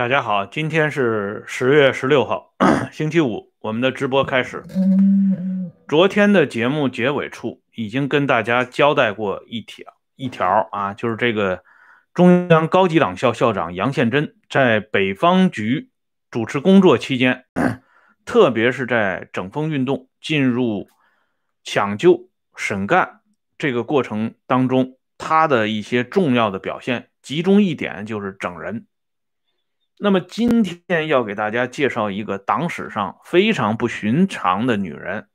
大家好，今天是十月十六号，星期五，我们的直播开始。昨天的节目结尾处已经跟大家交代过一条一条啊，就是这个中央高级党校校长杨宪珍在北方局主持工作期间，特别是在整风运动进入抢救、审干这个过程当中，他的一些重要的表现，集中一点就是整人。那么今天要给大家介绍一个党史上非常不寻常的女人，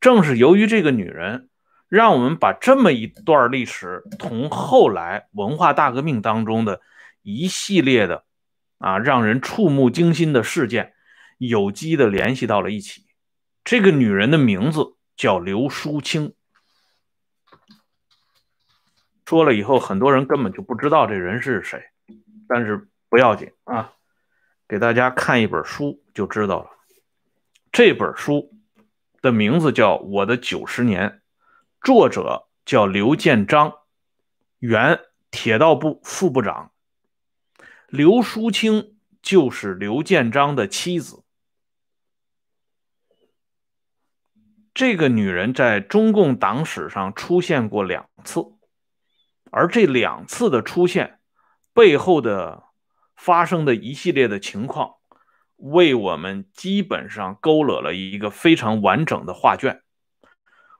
正是由于这个女人，让我们把这么一段历史同后来文化大革命当中的一系列的啊让人触目惊心的事件有机的联系到了一起。这个女人的名字叫刘淑清。说了以后，很多人根本就不知道这人是谁，但是。不要紧啊，给大家看一本书就知道了。这本书的名字叫《我的九十年》，作者叫刘建章，原铁道部副部长。刘淑清就是刘建章的妻子。这个女人在中共党史上出现过两次，而这两次的出现背后的。发生的一系列的情况，为我们基本上勾勒了一个非常完整的画卷。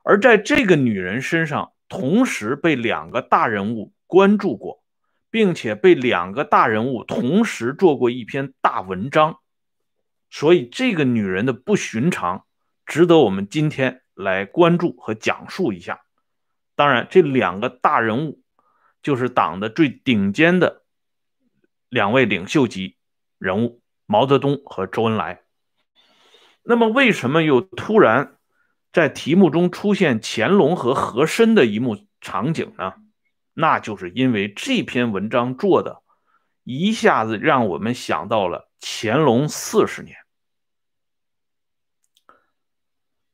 而在这个女人身上，同时被两个大人物关注过，并且被两个大人物同时做过一篇大文章。所以，这个女人的不寻常，值得我们今天来关注和讲述一下。当然，这两个大人物就是党的最顶尖的。两位领袖级人物毛泽东和周恩来。那么，为什么又突然在题目中出现乾隆和和珅的一幕场景呢？那就是因为这篇文章做的一下子让我们想到了乾隆四十年，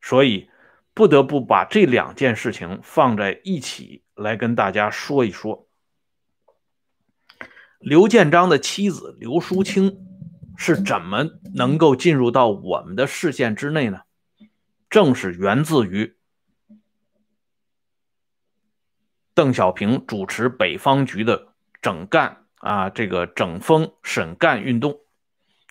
所以不得不把这两件事情放在一起来跟大家说一说。刘建章的妻子刘淑清是怎么能够进入到我们的视线之内呢？正是源自于邓小平主持北方局的整干啊，这个整风审干运动。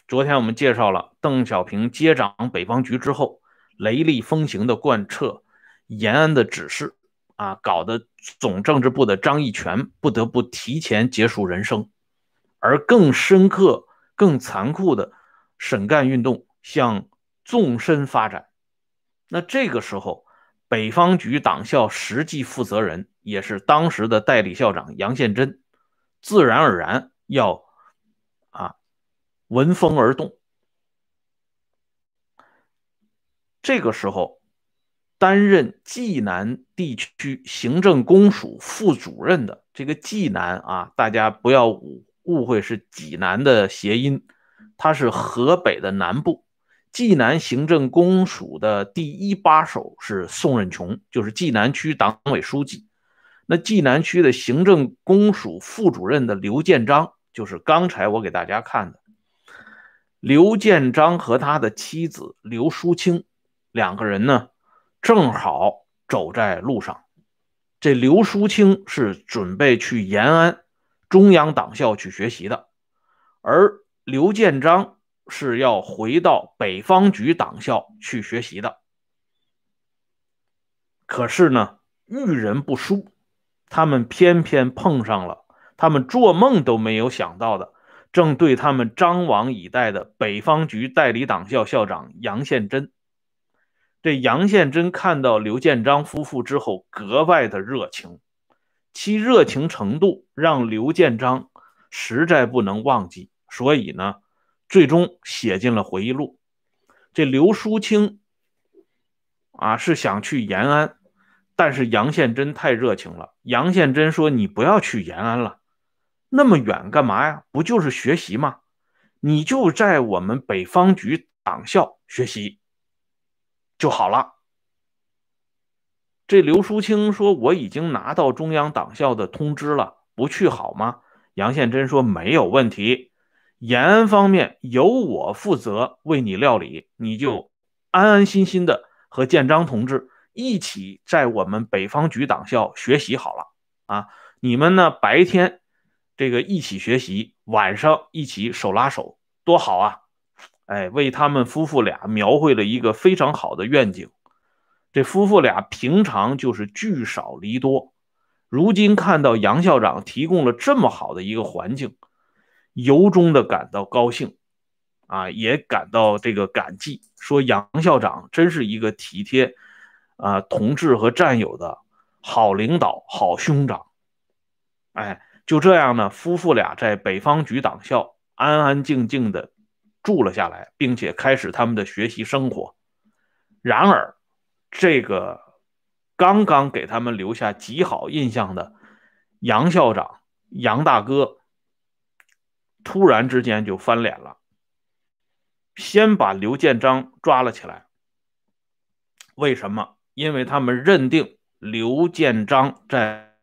昨天我们介绍了邓小平接掌北方局之后，雷厉风行的贯彻延安的指示啊，搞得总政治部的张义全不得不提前结束人生。而更深刻、更残酷的审干运动向纵深发展。那这个时候，北方局党校实际负责人，也是当时的代理校长杨宪珍，自然而然要啊闻风而动。这个时候，担任济南地区行政公署副主任的这个济南啊，大家不要误。误会是济南的谐音，它是河北的南部。济南行政公署的第一把手是宋任穷，就是济南区党委书记。那济南区的行政公署副主任的刘建章，就是刚才我给大家看的。刘建章和他的妻子刘淑清两个人呢，正好走在路上。这刘淑清是准备去延安。中央党校去学习的，而刘建章是要回到北方局党校去学习的。可是呢，遇人不淑，他们偏偏碰上了他们做梦都没有想到的，正对他们张网以待的北方局代理党校校长杨宪珍。这杨宪珍看到刘建章夫妇之后，格外的热情。其热情程度让刘建章实在不能忘记，所以呢，最终写进了回忆录。这刘淑清啊是想去延安，但是杨宪珍太热情了。杨宪珍说：“你不要去延安了，那么远干嘛呀？不就是学习吗？你就在我们北方局党校学习就好了。”这刘淑清说：“我已经拿到中央党校的通知了，不去好吗？”杨宪珍说：“没有问题。”延安方面由我负责为你料理，你就安安心心的和建章同志一起在我们北方局党校学习好了啊！你们呢白天这个一起学习，晚上一起手拉手，多好啊！哎，为他们夫妇俩描绘了一个非常好的愿景。这夫妇俩平常就是聚少离多，如今看到杨校长提供了这么好的一个环境。由衷的感到高兴，啊，也感到这个感激，说杨校长真是一个体贴啊同志和战友的好领导、好兄长。哎，就这样呢，夫妇俩在北方局党校安安静静的住了下来，并且开始他们的学习生活。然而，这个刚刚给他们留下极好印象的杨校长、杨大哥。突然之间就翻脸了，先把刘建章抓了起来。为什么？因为他们认定刘建章在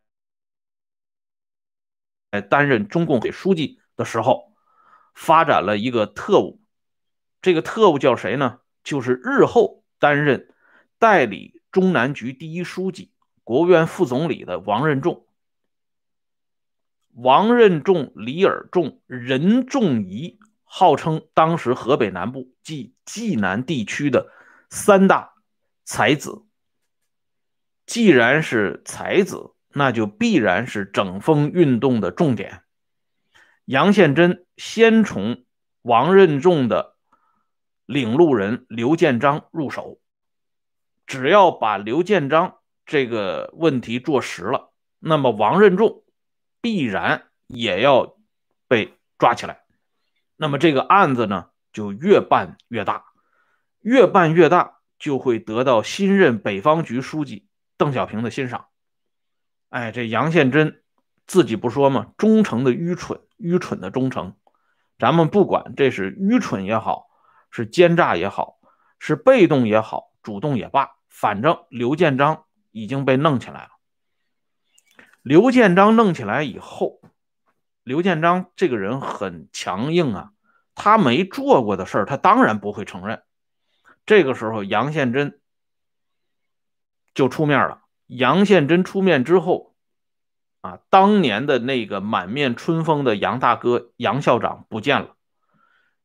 在担任中共委书记的时候，发展了一个特务。这个特务叫谁呢？就是日后担任代理中南局第一书记、国务院副总理的王任重。王任重、李尔重、任仲夷，号称当时河北南部即济南地区的三大才子。既然是才子，那就必然是整风运动的重点。杨宪珍先从王任重的领路人刘建章入手，只要把刘建章这个问题做实了，那么王任重。必然也要被抓起来，那么这个案子呢，就越办越大，越办越大，就会得到新任北方局书记邓小平的欣赏。哎，这杨宪珍自己不说吗？忠诚的愚蠢，愚蠢的忠诚。咱们不管这是愚蠢也好，是奸诈也好，是被动也好，主动也罢，反正刘建章已经被弄起来了。刘建章弄起来以后，刘建章这个人很强硬啊，他没做过的事儿，他当然不会承认。这个时候，杨宪珍就出面了。杨宪珍出面之后，啊，当年的那个满面春风的杨大哥、杨校长不见了。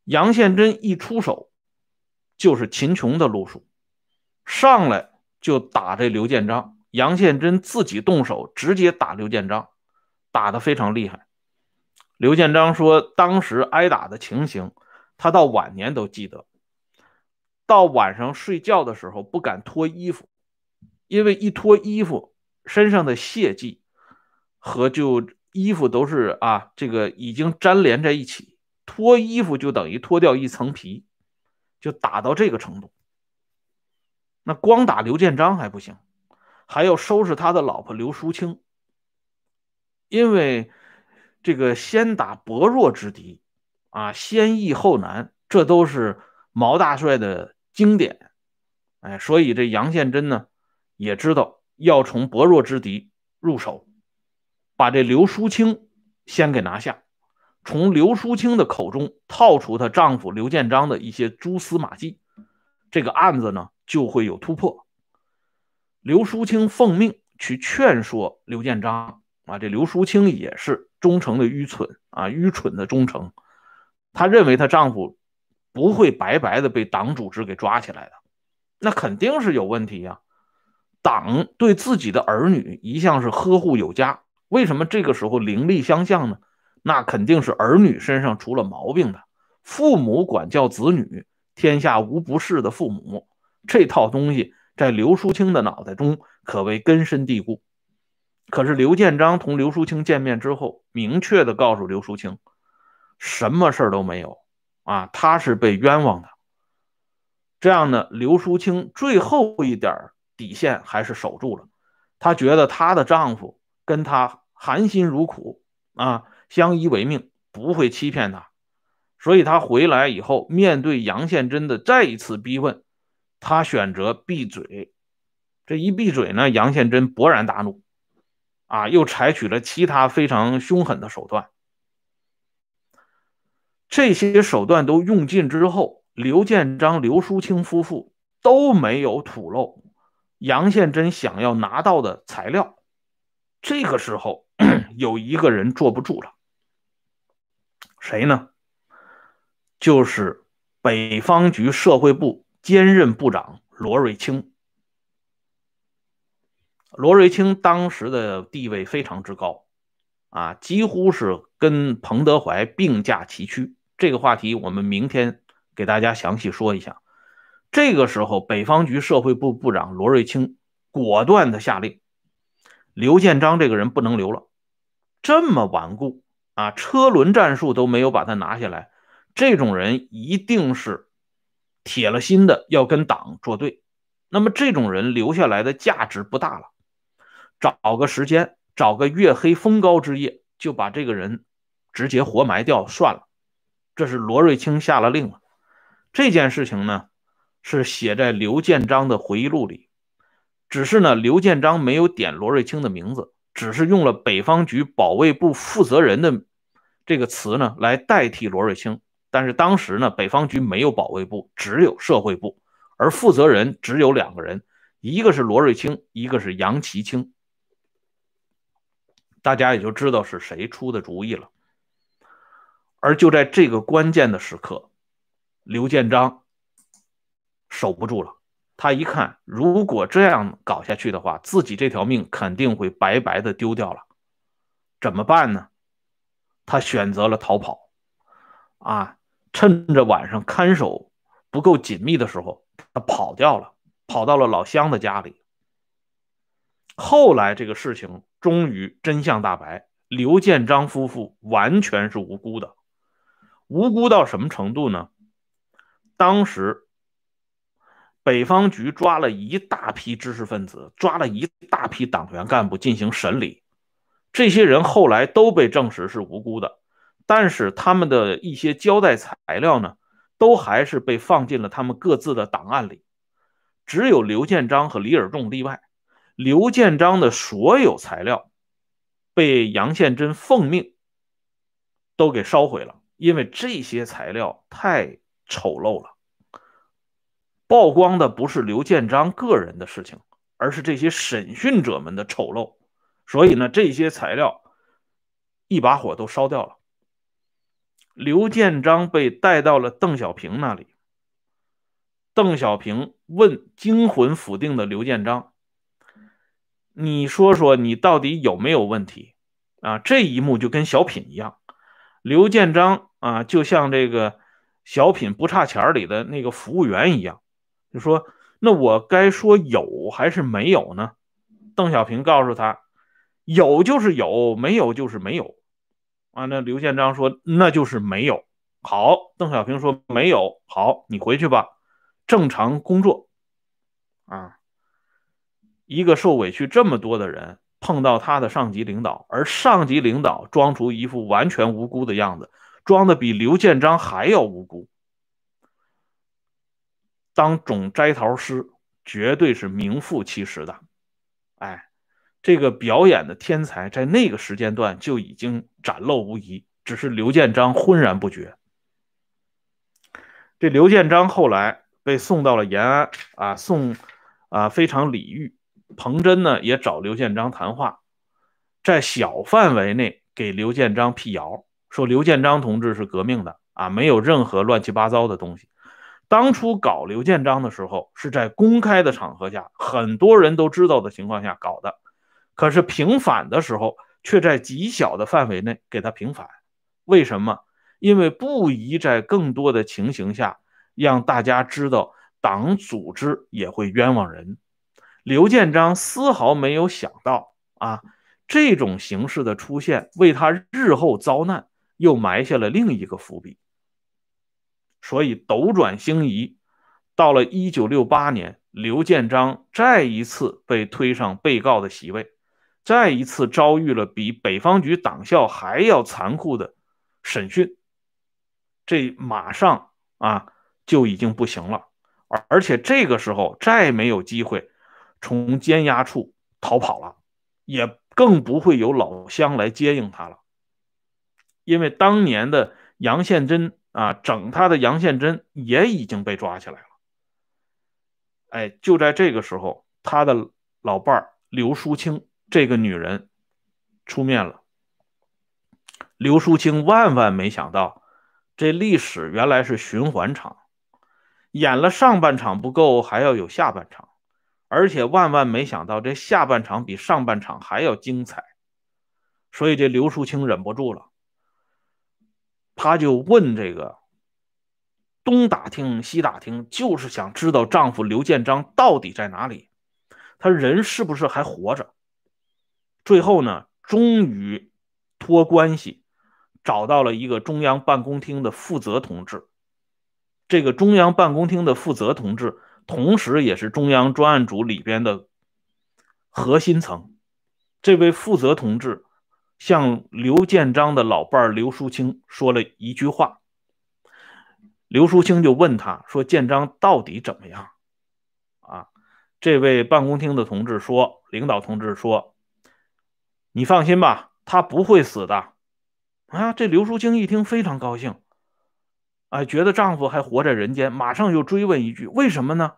杨宪珍一出手，就是秦琼的路数，上来就打这刘建章。杨宪珍自己动手，直接打刘建章，打得非常厉害。刘建章说，当时挨打的情形，他到晚年都记得。到晚上睡觉的时候不敢脱衣服，因为一脱衣服，身上的血迹和就衣服都是啊，这个已经粘连在一起，脱衣服就等于脱掉一层皮，就打到这个程度。那光打刘建章还不行。还要收拾他的老婆刘淑清，因为这个先打薄弱之敌，啊，先易后难，这都是毛大帅的经典，哎，所以这杨宪珍呢也知道要从薄弱之敌入手，把这刘淑清先给拿下，从刘淑清的口中套出她丈夫刘建章的一些蛛丝马迹，这个案子呢就会有突破。刘淑清奉命去劝说刘建章啊，这刘淑清也是忠诚的愚蠢啊，愚蠢的忠诚。她认为她丈夫不会白白的被党组织给抓起来的，那肯定是有问题呀。党对自己的儿女一向是呵护有加，为什么这个时候凌厉相向呢？那肯定是儿女身上出了毛病的。父母管教子女，天下无不是的父母，这套东西。在刘淑清的脑袋中可谓根深蒂固。可是刘建章同刘淑清见面之后，明确的告诉刘淑清，什么事儿都没有啊，他是被冤枉的。这样呢，刘淑清最后一点底线还是守住了。她觉得她的丈夫跟她含辛茹苦啊，相依为命，不会欺骗她。所以她回来以后，面对杨宪珍的再一次逼问。他选择闭嘴，这一闭嘴呢，杨宪珍勃然大怒，啊，又采取了其他非常凶狠的手段。这些手段都用尽之后，刘建章、刘淑清夫妇都没有吐露杨宪珍想要拿到的材料。这个时候，有一个人坐不住了，谁呢？就是北方局社会部兼任部长罗瑞卿。罗瑞卿当时的地位非常之高，啊，几乎是跟彭德怀并驾齐驱。这个话题我们明天给大家详细说一下。这个时候，北方局社会部部长罗瑞卿果断的下令，刘建章这个人不能留了。这么顽固啊，车轮战术都没有把他拿下来，这种人一定是铁了心的要跟党作对。那么这种人留下来的价值不大了，找个时间，找个月黑风高之夜，就把这个人直接活埋掉算了。这是罗瑞卿下了令了。这件事情呢，是写在刘建章的回忆录里。只是呢，刘建章没有点罗瑞卿的名字，只是用了北方局保卫部负责人的这个词呢来代替罗瑞卿。但是当时呢，北方局没有保卫部，只有社会部，而负责人只有两个人，一个是罗瑞卿，一个是杨奇清。大家也就知道是谁出的主意了。而就在这个关键的时刻，刘建章守不住了。他一看，如果这样搞下去的话，自己这条命肯定会白白的丢掉了。怎么办呢？他选择了逃跑。啊，趁着晚上看守不够紧密的时候，他跑掉了，跑到了老乡的家里。后来这个事情终于真相大白，刘建章夫妇完全是无辜的。无辜到什么程度呢？当时北方局抓了一大批知识分子，抓了一大批党员干部进行审理，这些人后来都被证实是无辜的，但是他们的一些交代材料呢，都还是被放进了他们各自的档案里，只有刘建章和李尔仲例外。刘建章的所有材料被杨宪珍奉命都给烧毁了。因为这些材料太丑陋了，曝光的不是刘建章个人的事情，而是这些审讯者们的丑陋，所以呢，这些材料一把火都烧掉了。刘建章被带到了邓小平那里，邓小平问惊魂甫定的刘建章：“你说说，你到底有没有问题？”啊，这一幕就跟小品一样，刘建章。啊，就像这个小品不差钱里的那个服务员一样，就说：“那我该说有还是没有呢？”邓小平告诉他：“有就是有，没有就是没有。”啊，那刘建章说：“那就是没有。”好，邓小平说：“没有。”好，你回去吧，正常工作。啊，一个受委屈这么多的人，碰到他的上级领导，而上级领导装出一副完全无辜的样子。装的比刘建章还要无辜，当总摘桃师绝对是名副其实的。哎，这个表演的天才在那个时间段就已经展露无遗，只是刘建章浑然不觉。这刘建章后来被送到了延安啊，送啊非常礼遇。彭真呢也找刘建章谈话，在小范围内给刘建章辟谣。说刘建章同志是革命的啊，没有任何乱七八糟的东西。当初搞刘建章的时候，是在公开的场合下，很多人都知道的情况下搞的。可是平反的时候，却在极小的范围内给他平反。为什么？因为不宜在更多的情形下让大家知道党组织也会冤枉人。刘建章丝毫没有想到啊，这种形式的出现，为他日后遭难。又埋下了另一个伏笔，所以斗转星移，到了一九六八年，刘建章再一次被推上被告的席位，再一次遭遇了比北方局党校还要残酷的审讯，这马上啊就已经不行了，而而且这个时候再没有机会从监押处逃跑了，也更不会有老乡来接应他了。因为当年的杨宪珍啊整他的杨宪珍也已经被抓起来了。哎，就在这个时候，他的老伴儿刘淑清这个女人出面了。刘淑清万万没想到，这历史原来是循环场，演了上半场不够，还要有下半场，而且万万没想到，这下半场比上半场还要精彩。所以这刘淑清忍不住了，他就问这个。东打听西打听，就是想知道丈夫刘建章到底在哪里，他人是不是还活着？最后呢，终于托关系找到了一个中央办公厅的负责同志。这个中央办公厅的负责同志，同时也是中央专案组里边的核心层。这位负责同志向刘建章的老伴刘淑清说了一句话。刘淑清就问他说：“建章到底怎么样？”啊，这位办公厅的同志说：“领导同志说，你放心吧，他不会死的。”啊，这刘淑清一听非常高兴，哎，觉得丈夫还活在人间，马上又追问一句：“为什么呢？”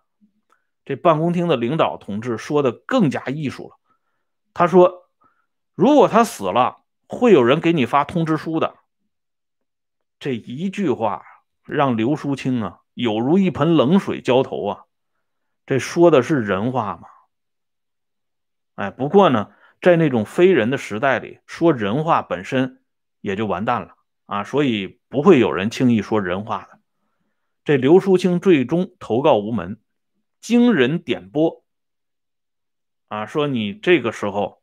这办公厅的领导同志说的更加艺术了，他说：“如果他死了，会有人给你发通知书的。”这一句话。让刘淑清啊，有如一盆冷水浇头啊！这说的是人话吗？哎，不过呢，在那种非人的时代里，说人话本身也就完蛋了啊，所以不会有人轻易说人话的。这刘淑清最终投告无门，经人点拨啊，说你这个时候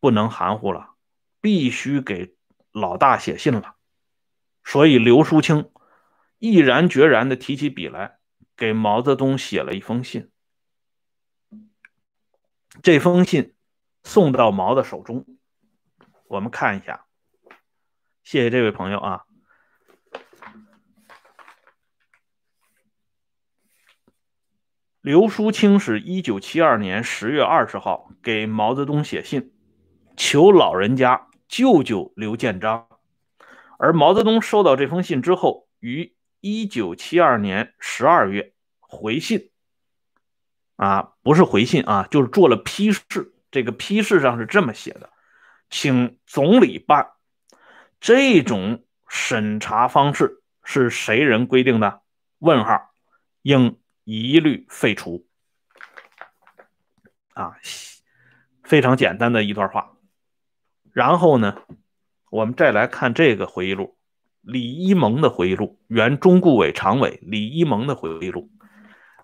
不能含糊了，必须给老大写信了。所以刘淑清。毅然决然的提起笔来，给毛泽东写了一封信。这封信送到毛的手中，我们看一下。谢谢这位朋友啊。刘淑清是一九七二年十月二十号给毛泽东写信，求老人家救救刘建章。而毛泽东收到这封信之后，于一九七二年十二月回信，啊，不是回信啊，就是做了批示。这个批示上是这么写的：请总理办。这种审查方式是谁人规定的？问号，应一律废除。啊，非常简单的一段话。然后呢，我们再来看这个回忆录。李一萌的回忆录，原中顾委常委李一萌的回忆录。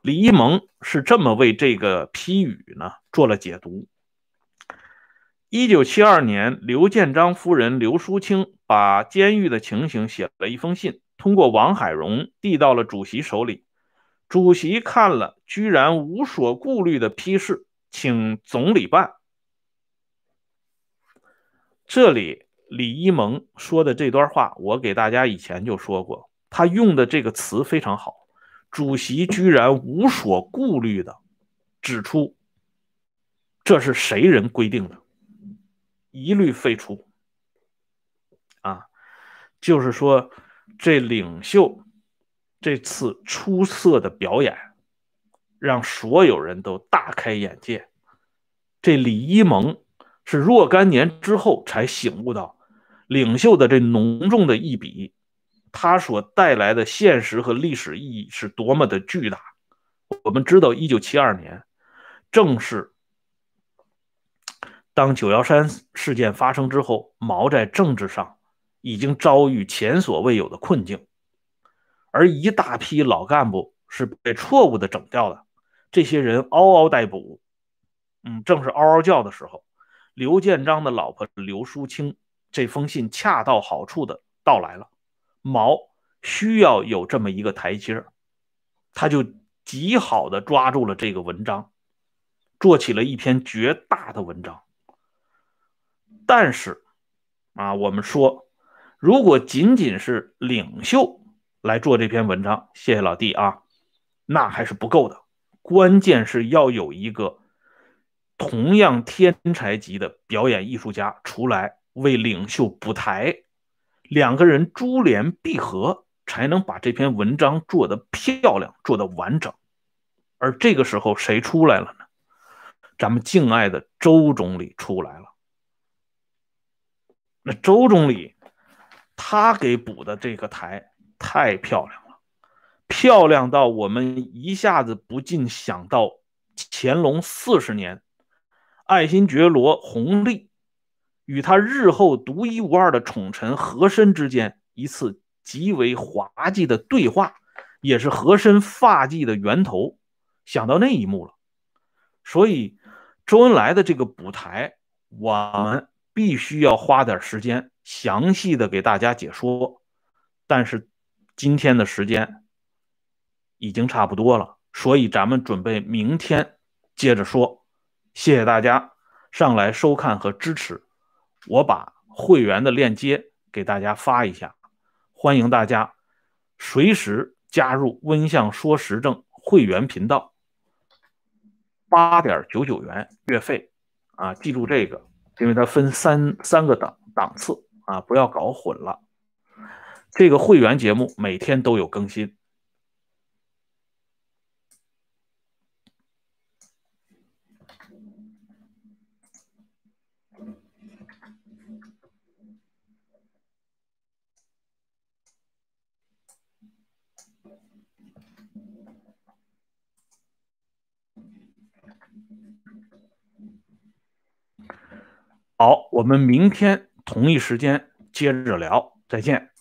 李一萌是这么为这个批语呢做了解读。一九七二年，刘建章夫人刘淑清把监狱的情形写了一封信，通过王海荣递到了主席手里。主席看了，居然无所顾虑的批示，请总理办。这里。李一萌说的这段话，我给大家以前就说过，他用的这个词非常好。主席居然无所顾虑的指出，这是谁人规定的，一律废除。啊，就是说，这领袖这次出色的表演，让所有人都大开眼界。这李一萌是若干年之后才醒悟到。领袖的这浓重的一笔，他所带来的现实和历史意义是多么的巨大。我们知道，一九七二年，正是当九幺三事件发生之后，毛在政治上已经遭遇前所未有的困境，而一大批老干部是被错误的整掉的，这些人嗷嗷待哺。嗯，正是嗷嗷叫的时候，刘建章的老婆刘淑清。这封信恰到好处的到来了，毛需要有这么一个台阶他就极好的抓住了这个文章，做起了一篇绝大的文章。但是，啊，我们说，如果仅仅是领袖来做这篇文章，谢谢老弟啊，那还是不够的，关键是要有一个同样天才级的表演艺术家出来。为领袖补台，两个人珠联璧合，才能把这篇文章做得漂亮，做得完整。而这个时候谁出来了呢？咱们敬爱的周总理出来了。那周总理他给补的这个台太漂亮了，漂亮到我们一下子不禁想到乾隆四十年，爱新觉罗弘历与他日后独一无二的宠臣和珅之间一次极为滑稽的对话，也是和珅发迹的源头。想到那一幕了，所以周恩来的这个补台，我们必须要花点时间详细的给大家解说。但是今天的时间已经差不多了，所以咱们准备明天接着说。谢谢大家上来收看和支持，我把会员的链接给大家发一下，欢迎大家随时加入温相说时政会员频道。八点九九元月费啊，记住这个，因为它分三三个档档次啊，不要搞混了。这个会员节目每天都有更新。好，我们明天同一时间接着聊，再见。